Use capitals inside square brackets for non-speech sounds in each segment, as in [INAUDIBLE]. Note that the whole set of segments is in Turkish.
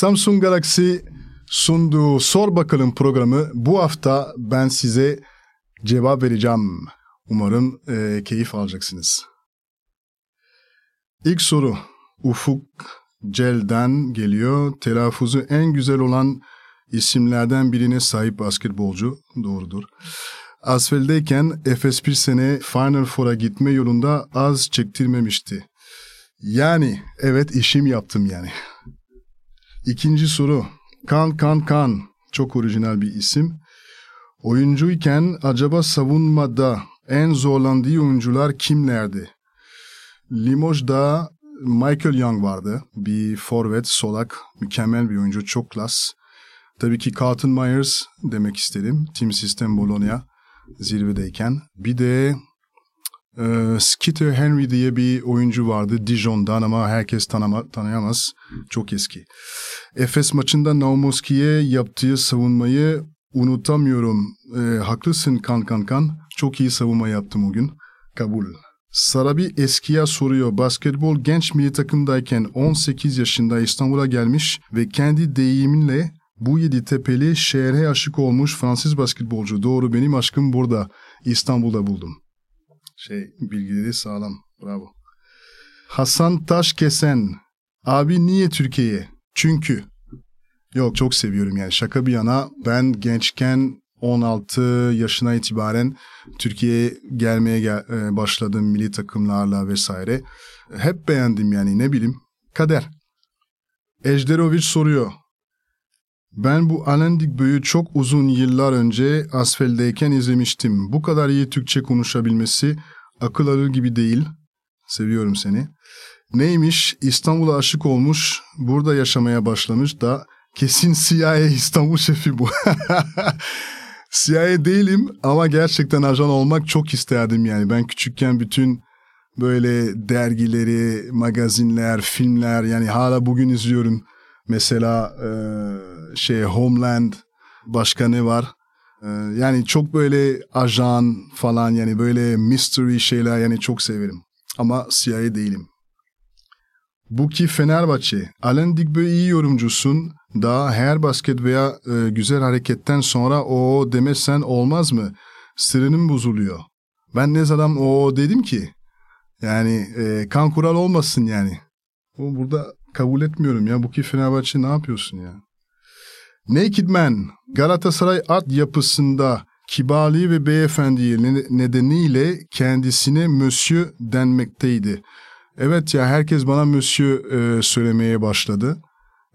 Samsung Galaxy sunduğu Sor Bakalım programı bu hafta ben size cevap vereceğim. Umarım e, keyif alacaksınız. İlk soru Ufuk Cel'den geliyor. Telaffuzu en güzel olan isimlerden birine sahip basketbolcu. Doğrudur. Asfel'deyken Efes bir sene Final Four'a gitme yolunda az çektirmemişti. Yani evet işim yaptım yani. İkinci soru. Kan Kan Kan. Çok orijinal bir isim. Oyuncuyken acaba savunmada en zorlandığı oyuncular kimlerdi? Limoj'da Michael Young vardı. Bir forvet, solak, mükemmel bir oyuncu, çok klas. Tabii ki Carlton Myers demek isterim. Team System Bologna zirvedeyken. Bir de e, Skeeter Henry diye bir oyuncu vardı Dijon'dan ama herkes tanıma, tanıyamaz. Çok eski. Efes maçında Naumoski'ye yaptığı savunmayı unutamıyorum. E, haklısın kan kan kan. Çok iyi savunma yaptım o gün. Kabul. Sarabi eskiya soruyor. Basketbol genç milli takımdayken 18 yaşında İstanbul'a gelmiş ve kendi deyiminle bu yedi tepeli şehre aşık olmuş Fransız basketbolcu. Doğru benim aşkım burada. İstanbul'da buldum. Şey bilgileri sağlam. Bravo. Hasan Taşkesen. Abi niye Türkiye'ye? Çünkü. Yok çok seviyorum yani şaka bir yana ben gençken 16 yaşına itibaren Türkiye'ye gelmeye gel, e, başladım milli takımlarla vesaire. Hep beğendim yani ne bileyim kader. Ejderoviç soruyor. Ben bu Alain Digbeu'yu çok uzun yıllar önce Asfel'deyken izlemiştim. Bu kadar iyi Türkçe konuşabilmesi akıl alır gibi değil. Seviyorum seni. Neymiş? İstanbul'a aşık olmuş, burada yaşamaya başlamış da kesin CIA İstanbul şefi bu. [LAUGHS] CIA değilim ama gerçekten ajan olmak çok isterdim yani. Ben küçükken bütün böyle dergileri, magazinler, filmler yani hala bugün izliyorum. Mesela e, şey Homeland başka ne var? E, yani çok böyle ajan falan yani böyle mystery şeyler yani çok severim. Ama CIA değilim. Bu ki Fenerbahçe. Alain Digbeu iyi yorumcusun. Daha her basket veya e, güzel hareketten sonra o demezsen olmaz mı? Sırrının bozuluyor. Ben ne zaman o dedim ki? Yani e, kan kural olmasın yani. O burada kabul etmiyorum ya. Bu ki Fenerbahçe ne yapıyorsun ya? Naked Man Galatasaray at yapısında kibarlığı ve beyefendiyi nedeniyle kendisine Monsieur denmekteydi. Evet ya herkes bana Monsieur e, söylemeye başladı.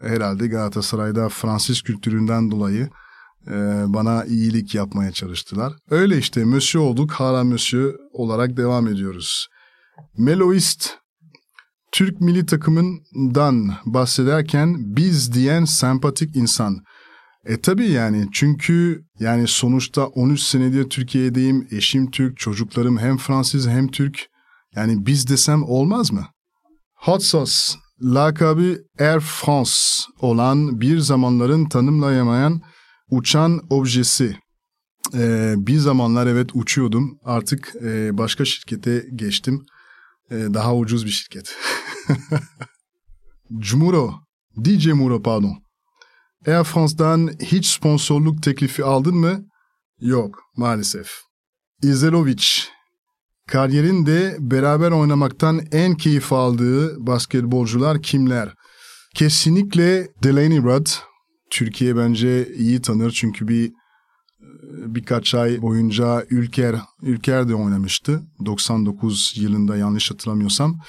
Herhalde Galatasaray'da Fransız kültüründen dolayı e, bana iyilik yapmaya çalıştılar. Öyle işte Monsieur olduk hala Monsieur olarak devam ediyoruz. Meloist Türk milli takımından bahsederken biz diyen sempatik insan. E tabii yani çünkü yani sonuçta 13 senedir Türkiye'deyim. Eşim Türk, çocuklarım hem Fransız hem Türk. Yani biz desem olmaz mı? Hot Sauce lakabı Air France olan bir zamanların tanımlayamayan uçan objesi. Ee, bir zamanlar evet uçuyordum. Artık e, başka şirkete geçtim. E, daha ucuz bir şirket. [LAUGHS] Cumuro, DJ Muro pardon. Air France'dan hiç sponsorluk teklifi aldın mı? Yok maalesef. Izelovic, kariyerinde beraber oynamaktan en keyif aldığı basketbolcular kimler? Kesinlikle Delaney Rudd. Türkiye bence iyi tanır çünkü bir birkaç ay boyunca Ülker Ülker de oynamıştı. 99 yılında yanlış hatırlamıyorsam.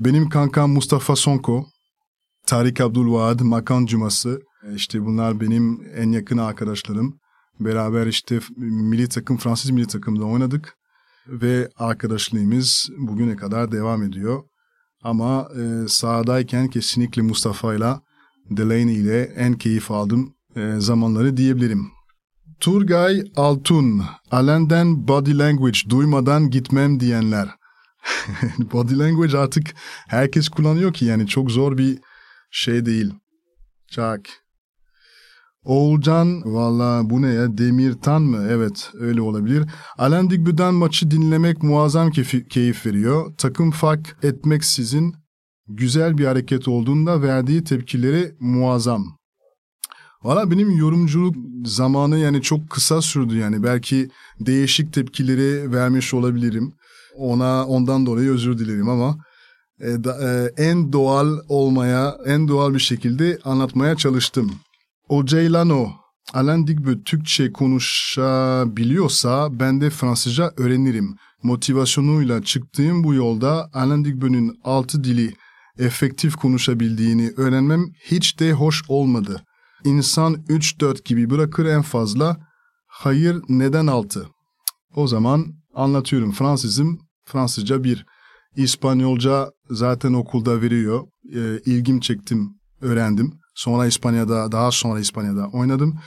Benim kankam Mustafa Sonko, Tarik Abdülvaad, Makan Cuması. İşte bunlar benim en yakın arkadaşlarım. Beraber işte milli takım, Fransız milli takımda oynadık. Ve arkadaşlığımız bugüne kadar devam ediyor. Ama e, sahadayken kesinlikle Mustafa ile Delaney ile en keyif aldım e, zamanları diyebilirim. Turgay Altun, Alan'den body language duymadan gitmem diyenler. [LAUGHS] body language artık herkes kullanıyor ki yani çok zor bir şey değil. Çak. Oğulcan valla bu ne ya Demirtan mı? Evet öyle olabilir. Alan Digbü'den maçı dinlemek muazzam keyif veriyor. Takım fark etmeksizin güzel bir hareket olduğunda verdiği tepkileri muazzam. Valla benim yorumculuk zamanı yani çok kısa sürdü yani belki değişik tepkileri vermiş olabilirim. Ona ondan dolayı özür dilerim ama e, da, e, en doğal olmaya, en doğal bir şekilde anlatmaya çalıştım. O Ceylano, Alain Digbö Türkçe konuşabiliyorsa ben de Fransızca öğrenirim. Motivasyonuyla çıktığım bu yolda Alain Digbö'nün altı dili efektif konuşabildiğini öğrenmem hiç de hoş olmadı. İnsan 3-4 gibi bırakır en fazla. Hayır neden altı? O zaman anlatıyorum. Fransızım Fransızca bir. İspanyolca zaten okulda veriyor. E, ilgim çektim, öğrendim. Sonra İspanya'da, daha sonra İspanya'da oynadım.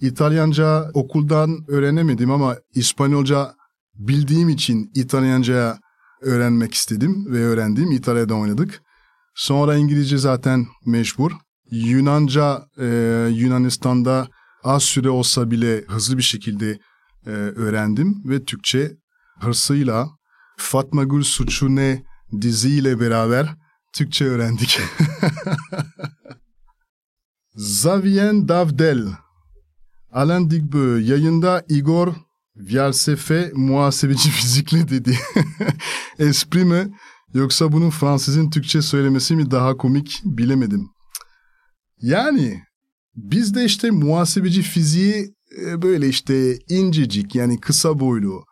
İtalyanca okuldan öğrenemedim ama İspanyolca bildiğim için İtalyanca'ya öğrenmek istedim ve öğrendim. İtalya'da oynadık. Sonra İngilizce zaten mecbur. Yunanca e, Yunanistan'da az süre olsa bile hızlı bir şekilde e, öğrendim ve Türkçe hırsıyla Fatma Gül Suçu Ne diziyle beraber Türkçe öğrendik. [LAUGHS] Zavien Davdel Alain Digbö yayında Igor Vyalsefe muhasebeci [LAUGHS] fizikle dedi. [LAUGHS] Espri mi yoksa bunun Fransızın Türkçe söylemesi mi daha komik bilemedim. Yani biz de işte muhasebeci fiziği e, böyle işte incecik yani kısa boylu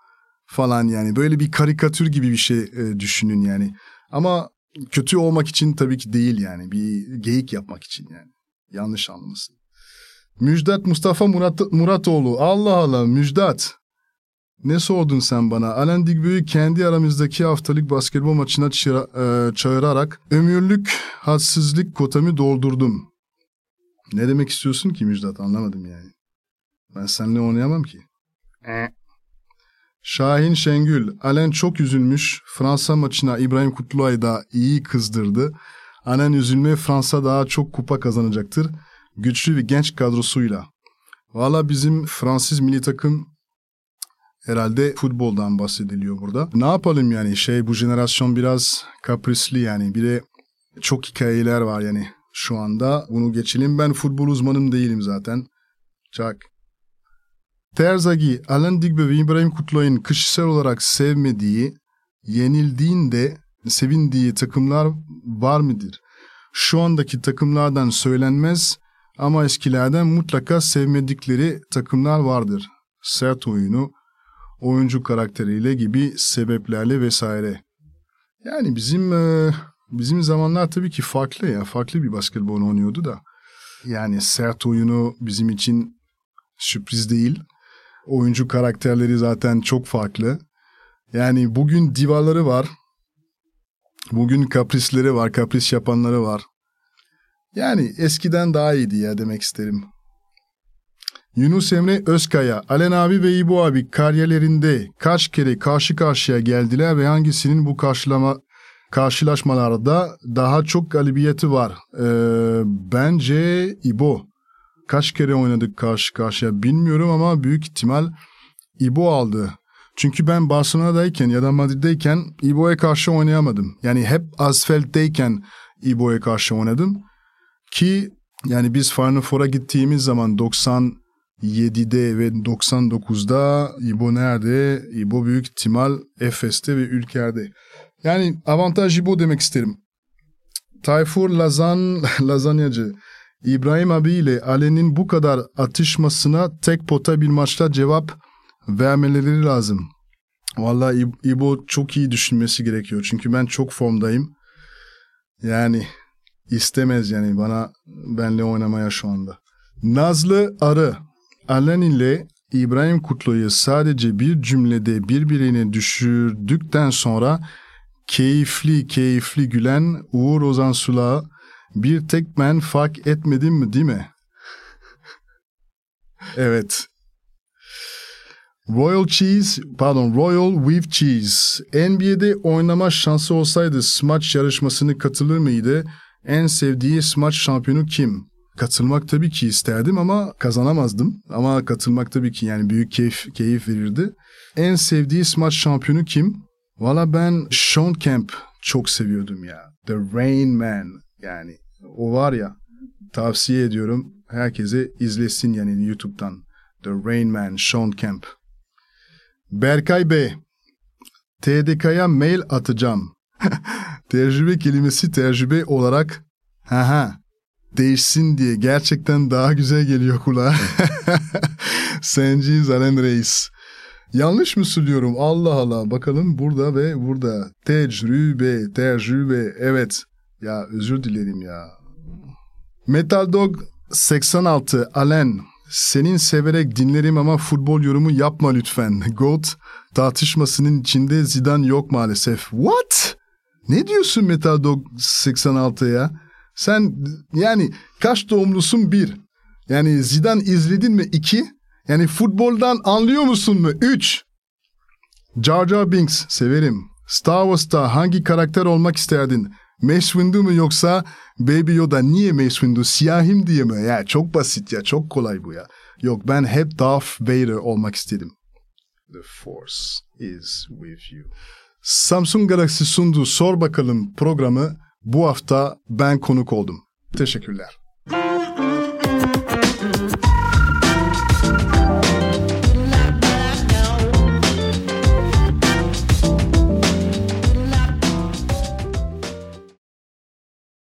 falan yani böyle bir karikatür gibi bir şey e, düşünün yani. Ama kötü olmak için tabii ki değil yani bir geyik yapmak için yani. Yanlış anlamasın. Müjdat Mustafa Murat, Muratoğlu. Allah Allah Müjdat. Ne sordun sen bana? Alain Digbü'yü kendi aramızdaki haftalık basketbol maçına çıra, e, çağırarak ömürlük hadsizlik kotamı doldurdum. Ne demek istiyorsun ki Müjdat anlamadım yani. Ben seninle oynayamam ki. E. Şahin Şengül, Alen çok üzülmüş. Fransa maçına İbrahim Kutluay da iyi kızdırdı. Alen üzülme Fransa daha çok kupa kazanacaktır. Güçlü ve genç kadrosuyla. Valla bizim Fransız milli takım herhalde futboldan bahsediliyor burada. Ne yapalım yani şey bu jenerasyon biraz kaprisli yani. Bir de çok hikayeler var yani şu anda. Bunu geçelim. Ben futbol uzmanım değilim zaten. Çak. Terzagi, Alan Digbe ve İbrahim Kutluay'ın kişisel olarak sevmediği, yenildiğinde sevindiği takımlar var mıdır? Şu andaki takımlardan söylenmez ama eskilerden mutlaka sevmedikleri takımlar vardır. Sert oyunu, oyuncu karakteriyle gibi sebeplerle vesaire. Yani bizim bizim zamanlar tabii ki farklı ya. Farklı bir basketbol oynuyordu da. Yani sert oyunu bizim için sürpriz değil. Oyuncu karakterleri zaten çok farklı. Yani bugün divaları var. Bugün kaprisleri var, kapris yapanları var. Yani eskiden daha iyiydi ya demek isterim. Yunus Emre Özkaya, Alen abi ve İbo abi kariyerlerinde kaç kere karşı karşıya geldiler ve hangisinin bu karşılama karşılaşmalarda daha çok galibiyeti var? Ee, bence İbo kaç kere oynadık karşı karşıya bilmiyorum ama büyük ihtimal İbo aldı. Çünkü ben Barcelona'dayken ya da Madrid'deyken İbo'ya karşı oynayamadım. Yani hep Asfeld'deyken İbo'ya karşı oynadım. Ki yani biz Final Four'a gittiğimiz zaman 97'de ve 99'da İbo nerede? İbo büyük ihtimal Efes'te ve Ülker'de. Yani avantaj İbo demek isterim. Tayfur Lazan, [LAUGHS] Lazanyacı. İbrahim abiyle Alen'in bu kadar atışmasına tek pota bir maçta cevap vermeleri lazım. Vallahi İbo çok iyi düşünmesi gerekiyor. Çünkü ben çok formdayım. Yani istemez yani bana benle oynamaya şu anda. Nazlı Arı Alen ile İbrahim Kutlu'yu sadece bir cümlede birbirine düşürdükten sonra keyifli keyifli gülen Uğur Ozan Sula bir tek ben fark etmedim mi değil mi? [LAUGHS] evet. Royal Cheese, pardon Royal With Cheese. NBA'de oynama şansı olsaydı smaç yarışmasını katılır mıydı? En sevdiği smaç şampiyonu kim? Katılmak tabii ki isterdim ama kazanamazdım. Ama katılmak tabii ki yani büyük keyif, keyif verirdi. En sevdiği smaç şampiyonu kim? Valla ben Sean Kemp çok seviyordum ya. The Rain Man yani o var ya tavsiye ediyorum herkese izlesin yani YouTube'dan. The Rain Man, Sean Kemp. Berkay Bey, TDK'ya mail atacağım. [LAUGHS] tecrübe kelimesi tecrübe olarak haha değişsin diye gerçekten daha güzel geliyor kulağa. [LAUGHS] Senci Zalen Reis. Yanlış mı söylüyorum? Allah Allah. Bakalım burada ve burada. Tecrübe, tecrübe. Evet. Ya özür dilerim ya. Metal Dog 86 Alen. Senin severek dinlerim ama futbol yorumu yapma lütfen. [LAUGHS] GOAT tartışmasının içinde Zidane yok maalesef. What? Ne diyorsun Metal Dog 86 ya? Sen yani kaç doğumlusun bir? Yani Zidane izledin mi iki? Yani futboldan anlıyor musun mu? Üç. Jar Jar Binks severim. Star Wars'ta hangi karakter olmak isterdin? Mace Windu mu yoksa Baby Yoda? Niye Mace Windu? Siyahim diye mi? Ya çok basit ya. Çok kolay bu ya. Yok ben hep Darth Vader olmak istedim. The Force is with you. Samsung Galaxy sunduğu Sor Bakalım programı bu hafta ben konuk oldum. Teşekkürler.